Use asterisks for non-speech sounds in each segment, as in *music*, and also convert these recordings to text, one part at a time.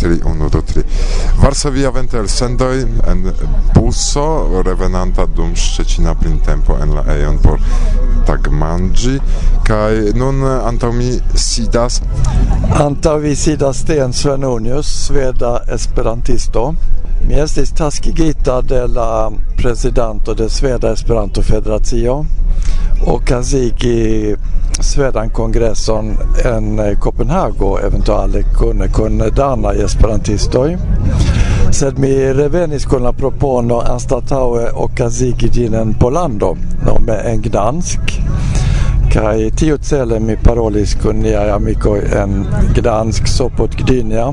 tri, unu, du, tri. Varsovia venter sendoi en buso revenanta dum Szczecina printempo en la eion por tagmangi kai nun antau mi sidas Antau vi sidas Sten Svenonius sveda esperantisto Mi estis taskigita de la presidento de Sveda Esperanto Federacio okazigi Svedan kongresson en Kopenhago eventuale kun kun dana esperantistoj. Sed mi revenis kun la propono anstataŭe okazigi ĝin en Pollando nome en Gdansk. Kai tio cele mi parolis kun niaj amikoj en Gdansk Sopot Gdynia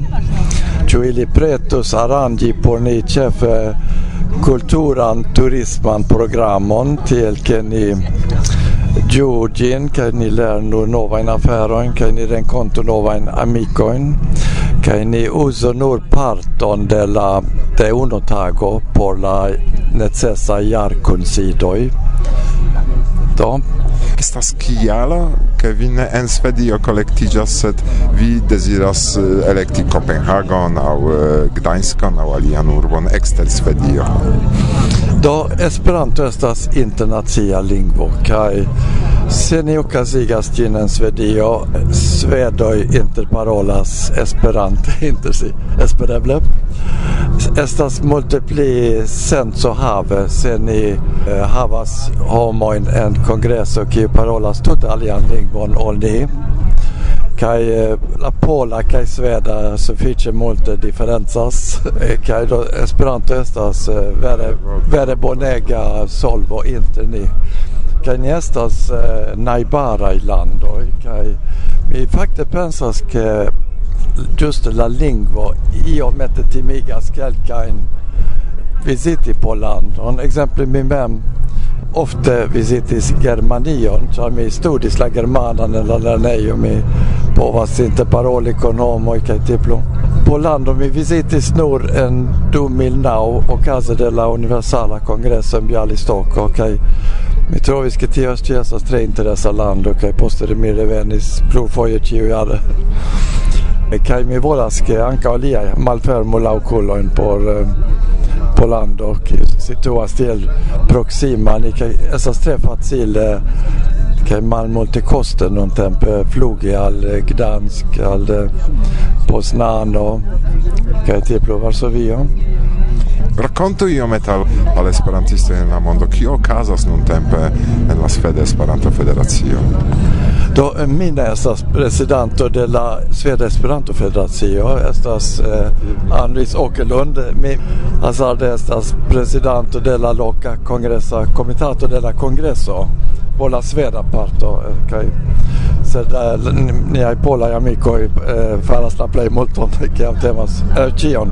ĉu ili pretus aranĝi por ni ĉefe kulturan turisman programon tiel ke ni Giugin, che ni lernu novajn aferojn kaj ni renkontu novajn amikojn kaj ni uzu nur parton de la de unu tago por la necesaj jarkunsidoj do estas kiala ke vi ne en Svedio kolektiĝas sed vi deziras eh, elekti Kopenhagon aŭ eh, Gdańskon aŭ alian urbon ekster Svedio. Do Esperanto estas internacia lingvo kaj se ni okazigas ĝin en Svedio eh, svedoj interparolas Esperante *laughs* inter si. Espereble? estas multe pli senso have se ni eh, havas homojn en kongreso kiu parolas tute alian lingvon ol ni. Kai eh, la pola kai sveda sufiĉe multe diferencas. Eh, kai do esperanto estas eh, vere vere bonega solvo inter ni. Kai ni estas eh, i landoj. Kai mi fakte pensas ke giusto la lingua, io mettete Timigas, kelkain visiti Pollandon, exemple min vän, ofte visitis Germanion, Så ĉar mi studis la germanan eller la lernejo, mi povas interparoli kun homoj kaj diplo. Pollando mi visitis Nor en du mil och okaze de la Universala Kongreso en Bjalistoko kaj mi trovis ke tio estas tre interesa lando kaj poste mi revenis tio ĉiujare. kai mi volas ke ankaŭ aliaj malfermu la okulojn por eh, land och situas till proxima ni kaj estas tre facile kaj malmultekoste nuntempe flugi al eh, Gdansk al eh, Poznano kaj Tiplo Varsovio. Racconto io metal al esperantisto mondo, la mondo. Casas non tempe en la Sveda Esperanto Federacio? Do eh, min estas presidento de la Sveda Esperanto Federacio estas eh, Andris Åkerlund eh, mi hazarde estas presidento de la loca congresa comitato de la congreso por la Sveda parto eh, sed uh, ni ai pola amico eh, faras la play multon *laughs* kiam temas eh, cion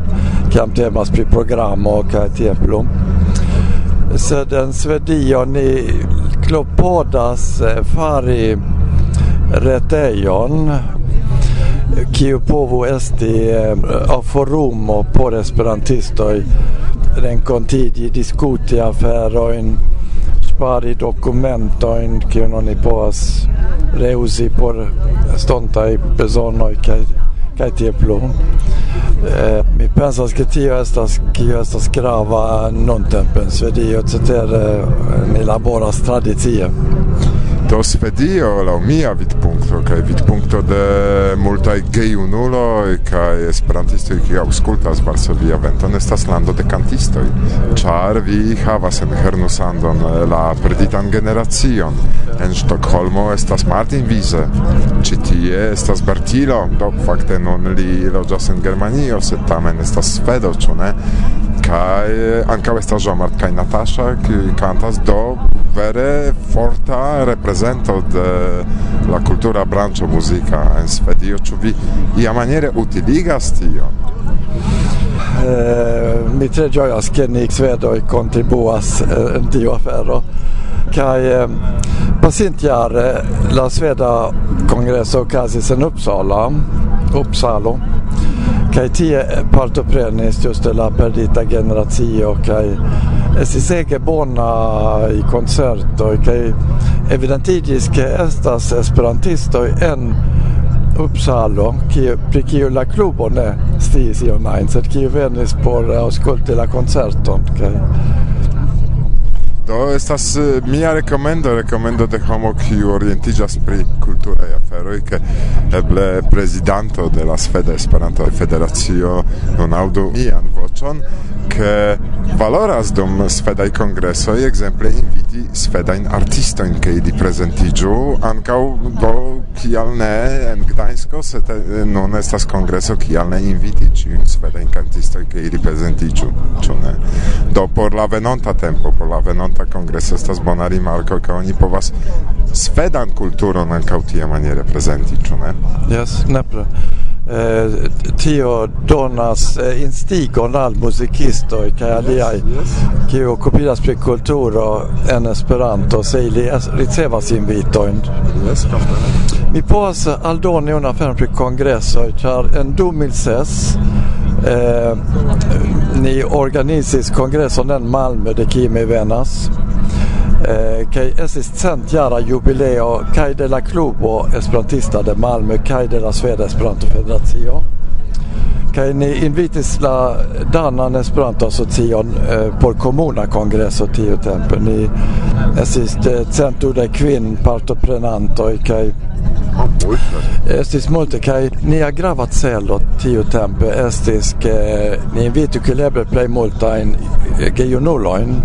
kiam temas pri programma kaj tieplo. sed en svedio ni klopodas eh, fari retejon kiu povu esti eh, a forumo por esperantistoj renkontigi diskuti aferojn spari dokumentojn kiun oni povas reuzi por estontaj bezonoj kaj kaj tie plu. Eh, mi pensas ke tio estas kio estas grava nuntempe en Svedio cetere eh, ni laboras tradicie do Svedio la mia vidpunkto kaj vidpunkto de multaj gejunuloj kaj esperantistoj kiuj aŭskultas Varsovia Venton estas lando de kantistoj. Ĉar vi havas en Hernusandon eh, la perditan generacion. En Ŝtokholmo estas Martin Wiese. Ĉi tie estas Bertilo. Do fakte nun li loĝas en Germanio sed tamen estas svedo ĉu ne? Kaj eh, ankaŭ estas Jean-Marc kaj Natasha kiuj kantas. Do vere forta represento de la cultura brancio musica en Svedio, ĉu vi ia maniere utiligas tion? Eh, mi tre gioias che ni svedoi contribuas eh, in tiu afero kai eh, pasintjare la sveda kongreso kasis en Uppsala Uppsalo kai tie partoprenis just de la perdita generatio kai estis ege bona uh, i concertoi kaj evidentigis ke estas esperantisto en Uppsala ki pri kiu la klubo ne stis i ajn sed kiu venis por uh, aŭskulti la koncerton kaj Do estas eh, mia rekomendo, rekomendo de homo kiu orientiĝas pri kulturaj aferoj ke eble prezidanto de la Sveda Esperanto Federacio nun aŭdu mian voĉon ke valoras dum svedaj kongresoj ekzemple inviti svedajn artistojn ke ili prezentiĝu ankaŭ do kial ne en Gdańsko sed eh, nun estas kongreso kial ne inviti ĉiujn svedajn kantistojn ke ili prezentiĝu ĉu ne? Do por la venonta tempo por la venonta Esperanta Kongreso estas bona rimarko ke oni povas svedan kulturon ankaŭ tiamaniere maniere prezenti, ĉu ne? Jes, nepre. Eh, tio donas eh, instigon al i kaj aliaj yes, kiu okupiĝas pri kulturo en Esperanto se ili ricevas invitojn. Yes, Mi povas aldoni unu aferon pri kongresoj ĉar en 2006 eh, ni organizis kongressen en Malmö de Kimi venas eh, kaj esis cent jara jubileo kaj de la klubo esperantista de Malmö Kaj de la Sveda Esperanto Federacio. Kaj ni invitis la Danan Esperanto Asocion eh, por komuna kongreso tio tempo ni esis eh, centro de kvin partoprenantoj kaj Estis multikai nia gravatsellot tiu tempe estis eh, ke ni vet vitu culebre plei multain eh, geiunuloin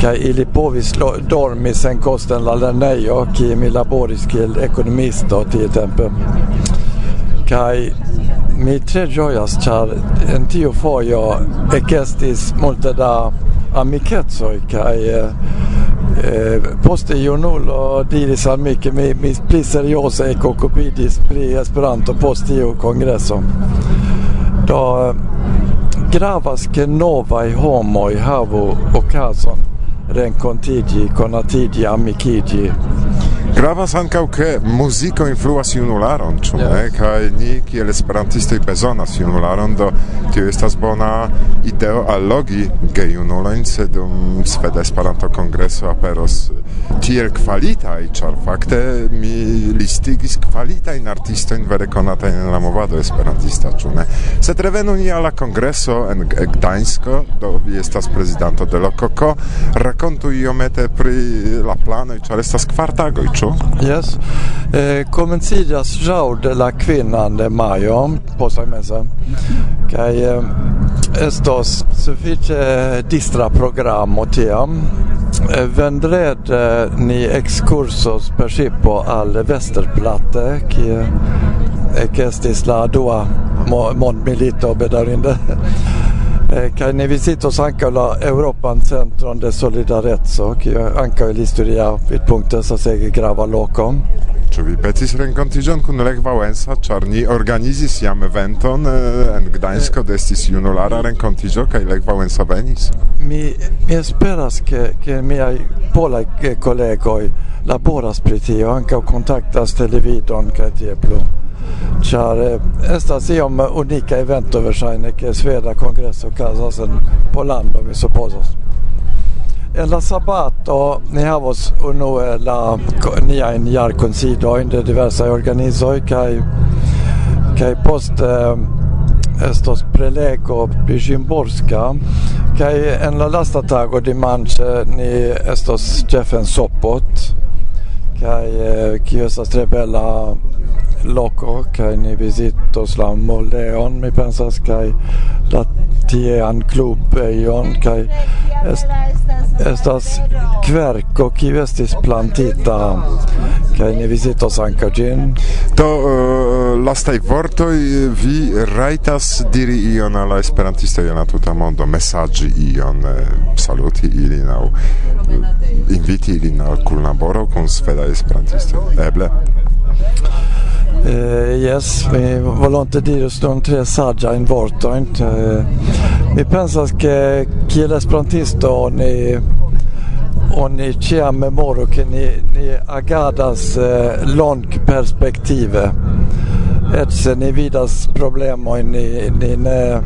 kai ili povis dormi sen kosten la lernejo ki mi laboris kiel ekonomisto tiu tempe kai mi tre ĝojas ĉar en tiu fojo ekestis multe da amikecoj kaj eh, eh, poste junulo diris al mi mi mi pli serioze ekokopidis pri Esperanto post tiu kongreso do eh, gravas ke novaj homoj havu okazon rencontigi conatigi amicigi. Gravas ankaŭ ke muziko influas junularon, ĉu yes. ne? Kaj ni kiel esperantistoj bezonas junularon, do tio estas bona ideo allogi gejunulojn, se dum sveda Esperanto-kongreso aperos tiel kvalitaj, ĉar fakte mi listigis kvalitajn artistojn vere konatajn en la movado esperantista, ĉu ne? Sed revenu ni al la kongreso en Gdańsko, do vi estas prezidanto de Lokoko, rakontu iomete pri la planoj, ĉar estas kvartagoj, ĉu? Yes. Eh, komenciĝas ĵaŭ de la kvinan de majo, posttagmeze. Kaj eh, estos sufiĉe distra programo tiam Eh, vendrede eh, ni excursos per ŝipo al Vesterplatte kie ekestis eh, la dua mondmilito bedarinde? *laughs* Kan ni vizitos ankaŭ la Eŭropan centron de Solidareco kiu ankaŭ li studija vidpunkte sasege grava lokom? vi petis renkontiĝon kun Lech Wałęsa, ĉar ni organizis jam eventon eh, en Gdańsko, destis junulara renkontiĝo kaj Lech Wałęsa venis. Mi, mi esperas ke, ke miaj polaj kolegoj laboras pri tio, ankaŭ kontaktas televidon kaj tie plu. Ĉar eh, estas iom unika evento verŝajne, ke sveda kongreso okazas en Pollando, mi supozas la sabato ni havos unu la nia in jar consido in de diversa organizoj kaj kaj post eh, estos prelego bijimborska kai kaj en la lasta tago dimanĉe ni estos Jeffen en Sopot kaj eh, kio estas tre bela loco kai ni visitos la moleon mi pensas kai la tie an club ion kai est, estas kverko ki vestis plantita. Kai ni visitos ankaŭ kajin to uh, eh, lastaj vortoj vi raitas diri ion alla la ion la tuta mondo messaggi ion eh, saluti ili nau eh, inviti ili al kunlaboro kun sveda esperantistoj eble. Uh, yes, mi volonte diros dum tre saggia in inte. Uh, mi pensas ke kiel esperantisto ni oni ĉiam memoru che ni, ni agadas eh, uh, longperspektive. et se ni vidas problemojn ni, ni ne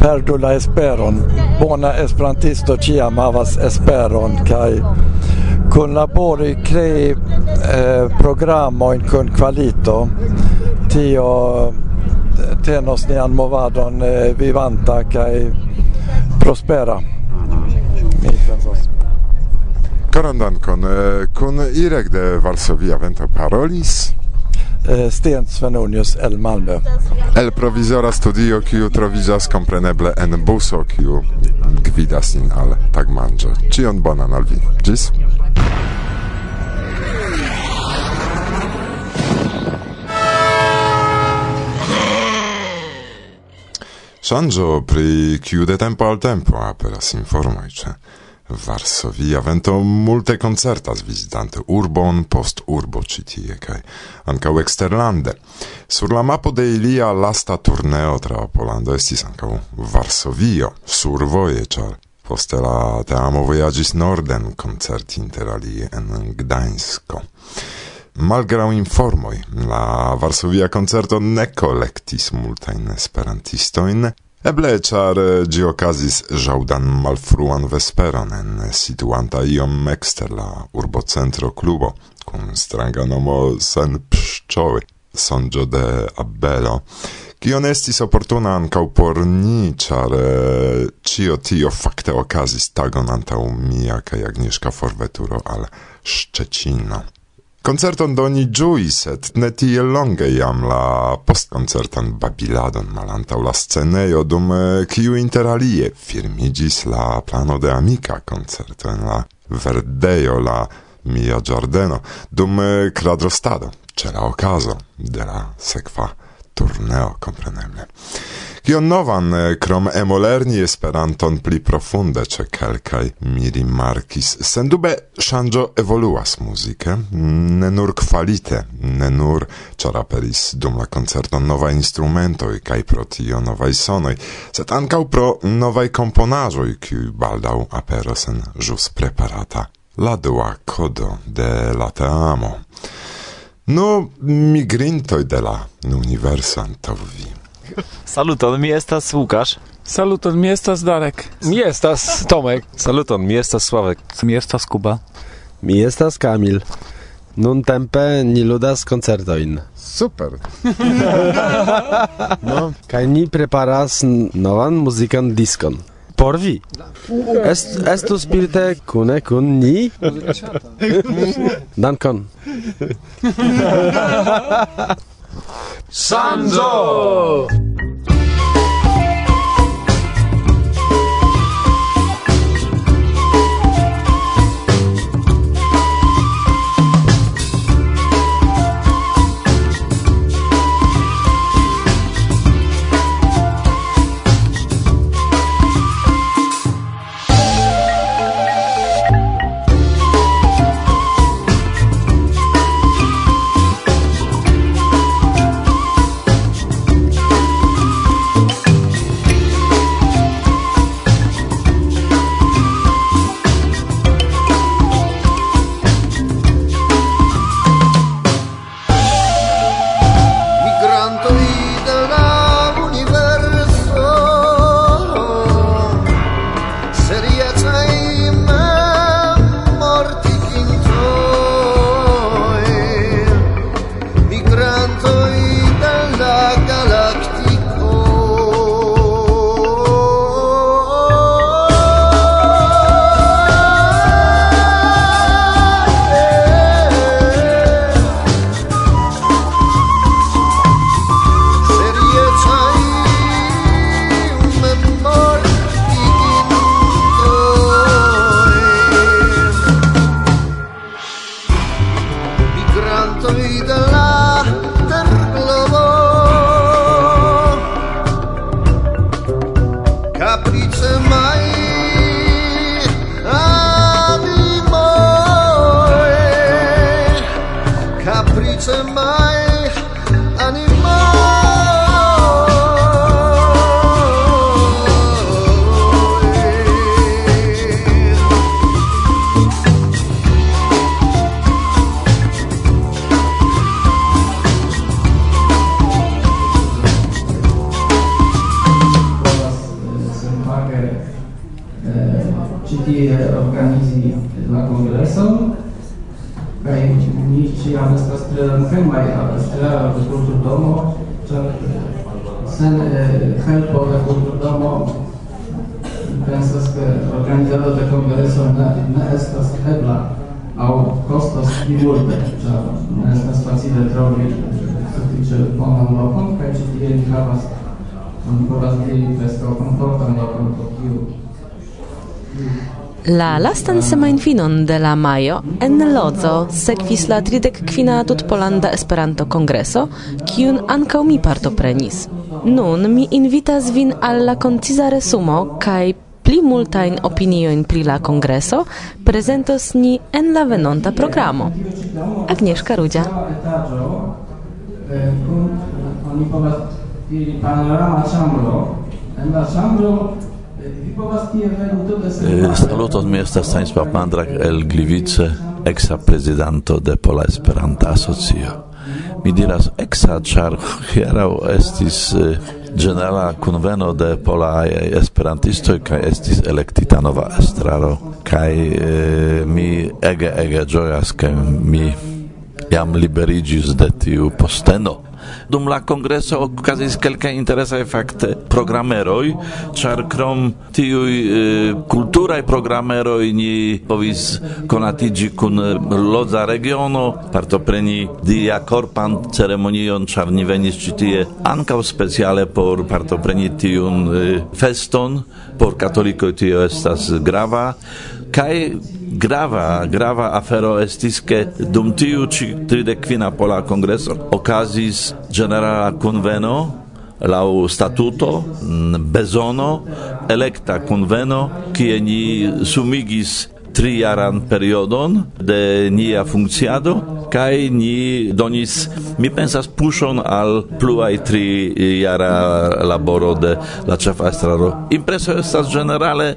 perdu la esperon. Bona esperantisto ciam havas esperon kaj kunlabori krei eh, programojn kun kvalito, tio tenos nian movadon eh, vivanta kaj prospera. Mi pensas. Koran dankon. Kun eh, Irek de Varsovia vento parolis. Eh, Sten Svenonius el Malmö. El provisora studio kiu troviĝas kompreneble en buso kiu gvidas nin al tagmanĝo. Ĉion bonan al vi. Ĝis. Shangio pri chiude tempo al tempo aperas informoi, cioè. Varsovia vento multe concertas visitante urbon post urbo citie, cae ancau exterlande. Sur la mapo de ilia lasta turneo tra Polando estis ancau Varsovio, survoje, char poste la teamo voyagis norden concerti interalie en Gdańsko. Malgrau informoi, la Varsovia concerto ne collectis multain esperantistoin, Eble, char gi okazis malfruan vesperon en situanta iom exter la urbocentro klubo, kun stranga nomo sen pszczoły, sonjo de Abelo, kion estis opportuna ancau por ni, char cio tio fakte okazis tagon antau mia kaj Agnieszka forveturo al Szczecino. Concerton doni ĝuis, et ne tiel longe jam la postkoncertan babiladon malantau la sceneio, dum eh, kiu interalie firmigis la plano de amica koncerto en la Verdejo la Mia Giardeno, dum eh, kradrostado, ĉe la okazo de la sekva turneo, kompreneble. Kion novan, eh, krom emolerni Esperanton pli profunde, ce kelkaj mi rimarkis, sendube ŝanĝo evoluas muzike, ne nur kvalite, ne nur ĉar aperis dum la koncerto novaj instrumentoj kaj pro tio novaj sonoj, sed ankaŭ pro novaj komponaĵoj, kiuj baldaŭ aperos en ĵus preparata la dua kodo de la teamo. No migrintoj de la universo antaŭ vi. *laughs* Saluton, mi estas Łukasz. Saluton, mi estas Darek. Mi estas Tomek. Saluton, mi estas Sławek. Mi estas Kuba. Mi estas Kamil. Nun tempe ni ludas koncertojn. Super. *laughs* no, kaj ni preparas novan muzikan diskon. Por vi. Est, estu spirite kune kun ni. *laughs* Dankon. Sanzo! to my pli multe, ĉar ne estas facile trovi sufiĉe bonan lokon kaj ĉi tie ni havas oni povas diri preskaŭ komfortan lokon por kiu La lastan semajnfinon de la majo en Lodzo sekvis la tridek kvina Pollanda Esperanto Kongreso, kiun ankaŭ mi partoprenis. Nun mi invitas vin al la konciza resumo kaj pli multajn opiniojn pri la kongreso prezentos ni en la venonta programo. Agnieszka Rudzia. Oni povas diri panorama ĉambro. En la ĉambro eh, Saluton, mi estas Sainz Papandrak el Gliwice, exa prezidanto de Pola Esperanta Asocio. Mi diras exa, char hieraŭ estis eh, generala kunveno de pola esperantisto kaj estis elektita nova estraro kaj e, mi ege ege ĝojas kaj mi jam liberigis de tiu posteno dum la congresso okazis kelka interesa fakte programeroj, ĉar krom tiuj e, kulturaj programeroj ni povis konatiĝi kun loza regiono, partopreni dia korpan ceremonion, ĉar ni venis ĉi tie ankaŭ speciale por partopreni tiun e, feston, por katolikoj tio estas grava, kai grava grava afero estis ke dum tiu ĉi tridekvina pola kongreso okazis generala kunveno lau statuto bezono electa conveno kie ni sumigis triaran periodon de nia funkciado kaj ni donis mi pensas puŝon al pluaj tri jara laboro de la ĉefastraro impreso estas ĝenerale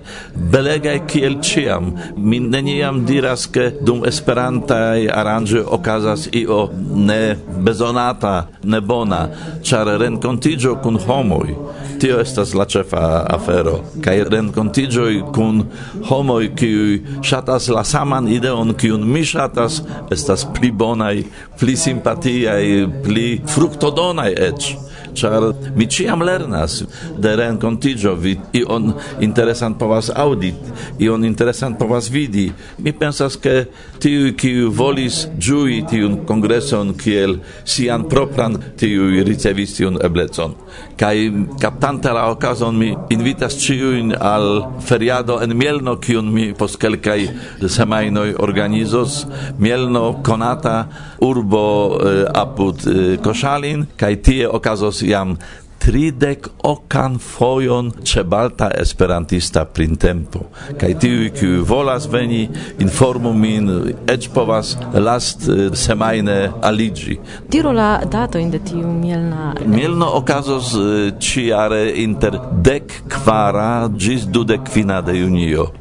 belegaj kiel ĉiam. Mi neniam diras ke dum esperantaj aranĝoj okazas io ne bezonata ne bona ĉar renkontiĝo kun homoj. Tio estas la ĉefa afero. Kaj renkontiĝoj kun homoj kiuj shatas la saman ideon kiun mi shatas estas pli bonaj pli simpatiaj pli fruktodonaj eĉ. Char mi ciam lernas de rencontigio vi ion interesan povas audit ion interesan povas vidi. Mi pensas ke tiu ki volis giui tiun kongreson kiel sian propran tiu ricevision eblecon kai captante la occasion mi invitas ciu in al feriado en Mielno kiun mi post kelkaj semajnoj organizos. Mielno konata urbo eh, apud eh, Koszalin kai tie okazos jam tridek okan fojon ce Balta Esperantista Printempo. Kaj tiuj, kiuj volas veni, informu min, ec povas last eh, semaine aligi. Diru la datojn de tiu Mielna. Mielno okazos eh, ciare inter dek kvara gis dudek fina de junio.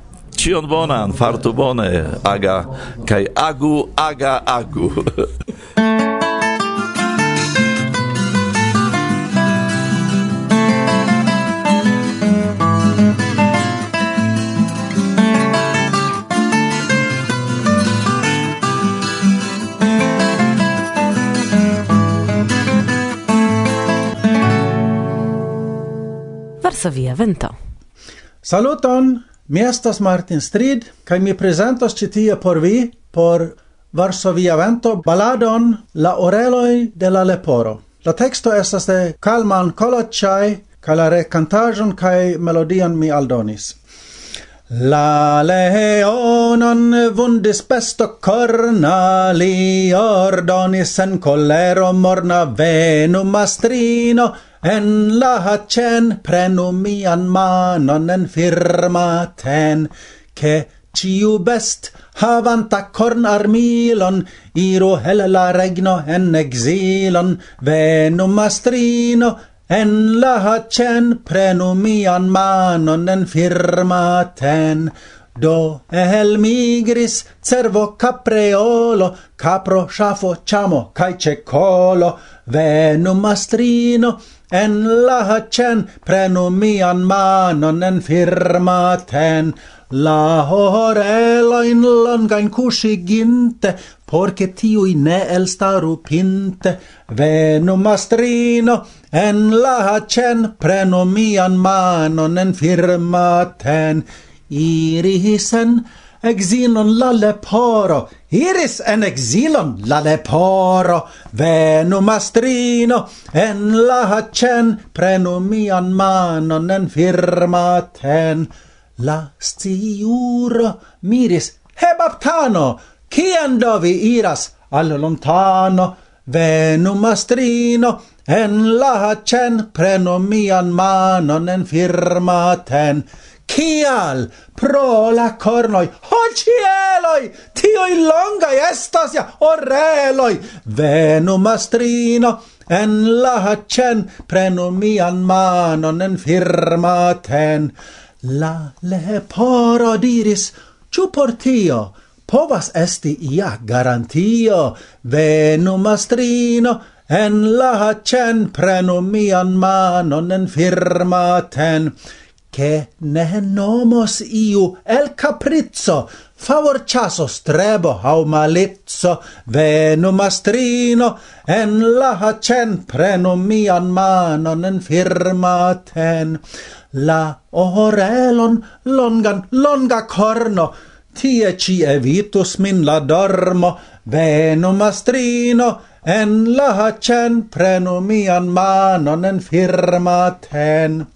Cion bonan, fartu bone, aga, kai agu, aga, agu. *laughs* Varsovia vento. Saluton, mi estas Martin Strid, kaj mi prezentos ĉi tie por vi por Varsovia vento baladon La oreloj de la leporo. La teksto estas de Kalman Koloĉaj kaj la rekantaĵon kaj melodion mi aldonis. La leonon vundis pesto corna, li ordonis en colero morna venu mastrino, En la hacen prenu mian manon en firmaten, che ciu best havanta corn armilon, iru hel la regno en exilon, venu mastrino, en la hacen prenu mian manon en firmaten, Do el migris cervo capreolo, capro, shafo chamo, caice colo, venu mastrino, En lahacen prenu mian manon en firmaten, la horeloin longain cusiginte, porce tiui ne elstaru pinte, venu mastrino, en lahacen prenu mian manon en firmaten, irisen, exilon la leporo, iris en exilon la leporo, venu mastrino, en la hacen, prenu mian manon en firmaten. La sciuro miris, hebaptano, cien do vi iras, al lontano, venu mastrino, en la hacen, prenu mian manon en firmaten. Kial? Pro la cornoi. Ho cieloi! Tioi longai estas ja oreloi! Venu mastrino, en la cen, prenu mian manon en firmaten. La leporo diris, ciu portio? Povas esti ia garantio. Venu mastrino, en la cen, prenu mian manon en firmaten che ne nomos iu el caprizzo favor chaso strebo au malizzo venu mastrino en la hacen prenu mian manon en firmaten. La orelon longan longa corno tie ci evitus min la dormo venu mastrino en la hacen prenu mian manon en firmaten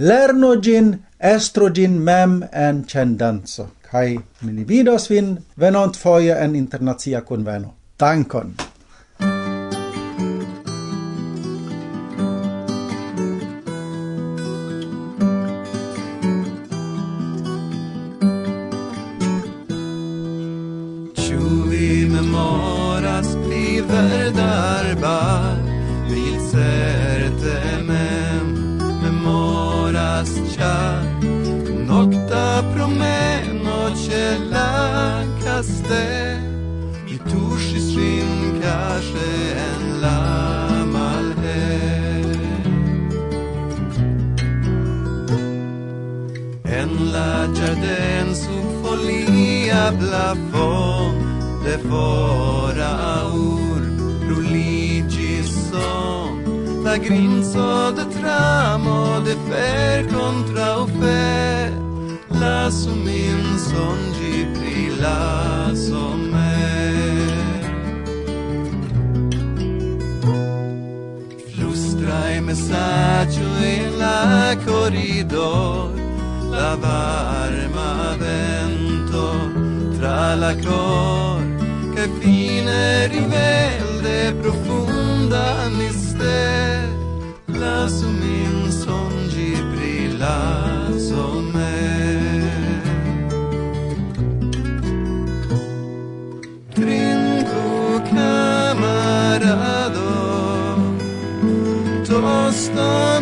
lernu gin, estru gin mem en cendanzo. Kai mi vidos vin venont foie en internazia conveno. Dankon! la plafon de fora ur ruligis son. La grinzo de tramo de fer contra u fer. La sumin sonĝi pri la somme flustrai messaggio in la corridor la varma vero tra la cor che fine rivelde profunda mister la sumin songi brilla somme trinco camarado tosto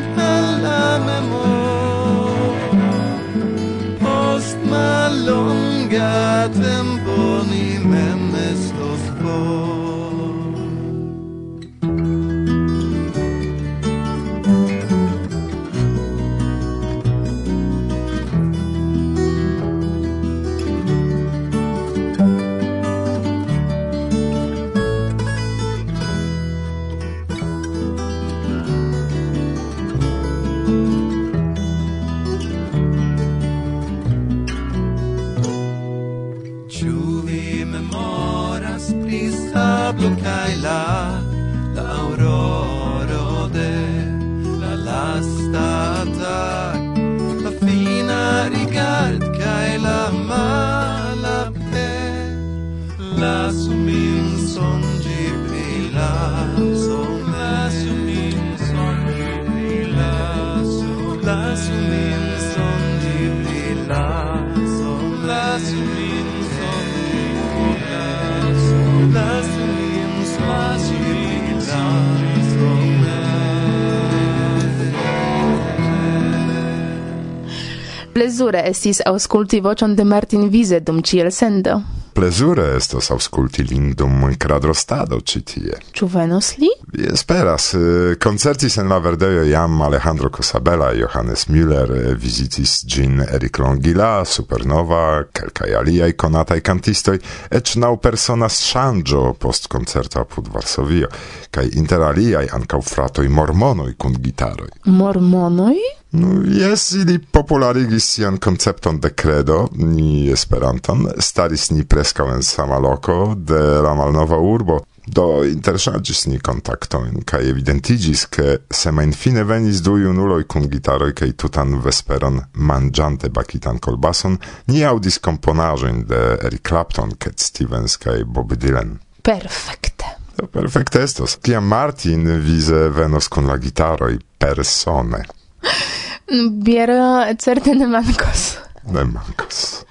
Plezure estis aŭskulti voĉon de Martin Vize dum ĉiel sendo plezure estos ausculti lin dum cradrostado ci tie. Ĉu venos li? Vi esperas. Eh, koncertis en la Verdejo jam Alejandro Cosabela, Johannes Müller, eh, vizitis gin Eric Longila, Supernova, kelkaj aliaj konataj kantistoj, eĉ naŭ persona ŝanĝo post koncerto apud Varsovio, kaj inter aliaj ankaŭ fratoj mormonoj kun gitaroj. Mormonoj? Nu, jes, ili popularigis sian koncepton de credo, ni esperanton, staris ni preskaŭ en sama loko de la malnova urbo. Do interŝanĝis ni kontaktojn kaj evidentiĝis, ke semajnfine venis du junuloj kun gitaroj kaj tutan vesperon manĝante bakitan kolbason, ni aŭdis komponaĵojn de Eric Clapton, Cat Stevens kaj Bob Dylan. Perfekte. Do perfekte estos. Tiam Martin vize venos kun la gitaroj persone. *laughs* Biero eh, certe ne mancos. Ne mancos.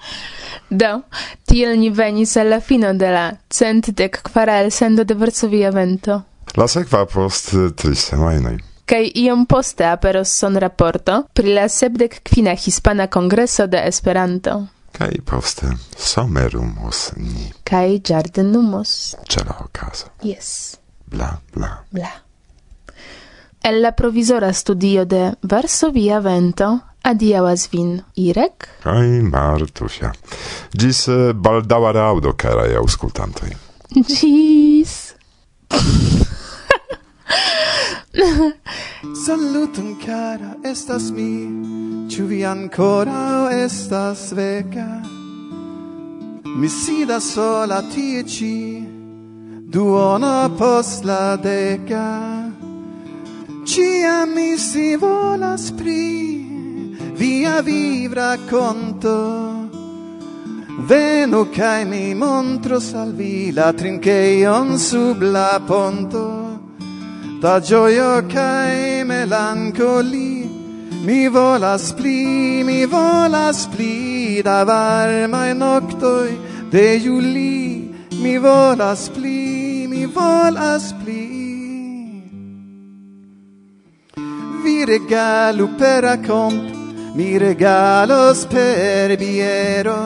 Do, tiel ni venis alla fino de la centdec kvara elsendo de Varsovia vento. La sekva post eh, tri semajnoj. Kai iom poste aperos son raporto pri la sepdek quina hispana congreso de Esperanto. Kai poste somerumos ni. Kai ĝardenumos. Ĉe la okazo. Yes. Bla, bla. Bla. El la provisora studio de Varsovia Vento adiaŭas vin Irek kaj Martusia. Ĝis eh, baldaŭa raŭdo, karaj aŭskultantoj. Ĝis. Saluton cara, estas mi Ĉu vi ancora estas veka? Mi sidas sola tie ĉi duona post la deka Cia mi si volas pri via vivra conto. Venu cae mi montros al vi la trinceion sub la ponto. Da gioio cae melancoli Mi volas pli, mi volas pli Da varmae noctoi de Juli Mi volas pli, mi volas pli regalo per a mi regalos per biero.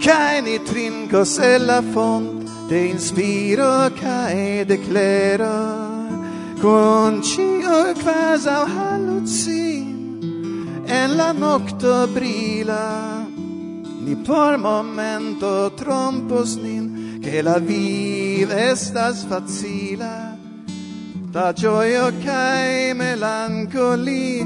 Cae ni trincos e la font de inspiro cae declero. Con cio quasi au halucin en la nocto brila. Ni por momento trompos nin che la vida estas facila da gioio cae melancoli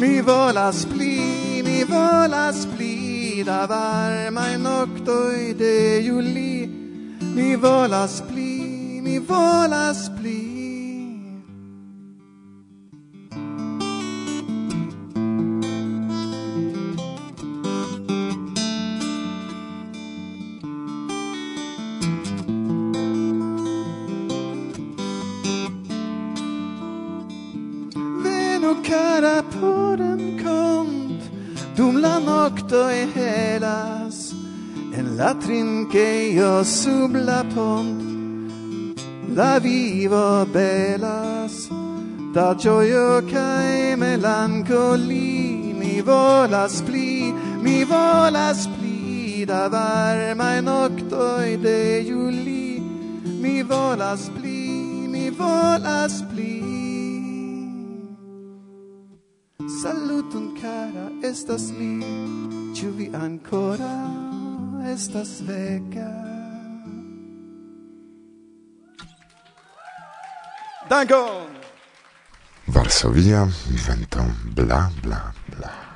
mi volas pli mi volas pli da varma noctoi de juli mi volas pli mi volas pli. Venu cara por encont Dum la nocto e helas En la trinqueio sub la pont La vivo belas Da gioio cae melancoli Mi volas pli, mi volas pli Da varmae noctoi de Juli Mi volas pli, mi volas pli cara estas mi Ĉu vi ancora estas vega Dankon Varsovia vento bla bla bla.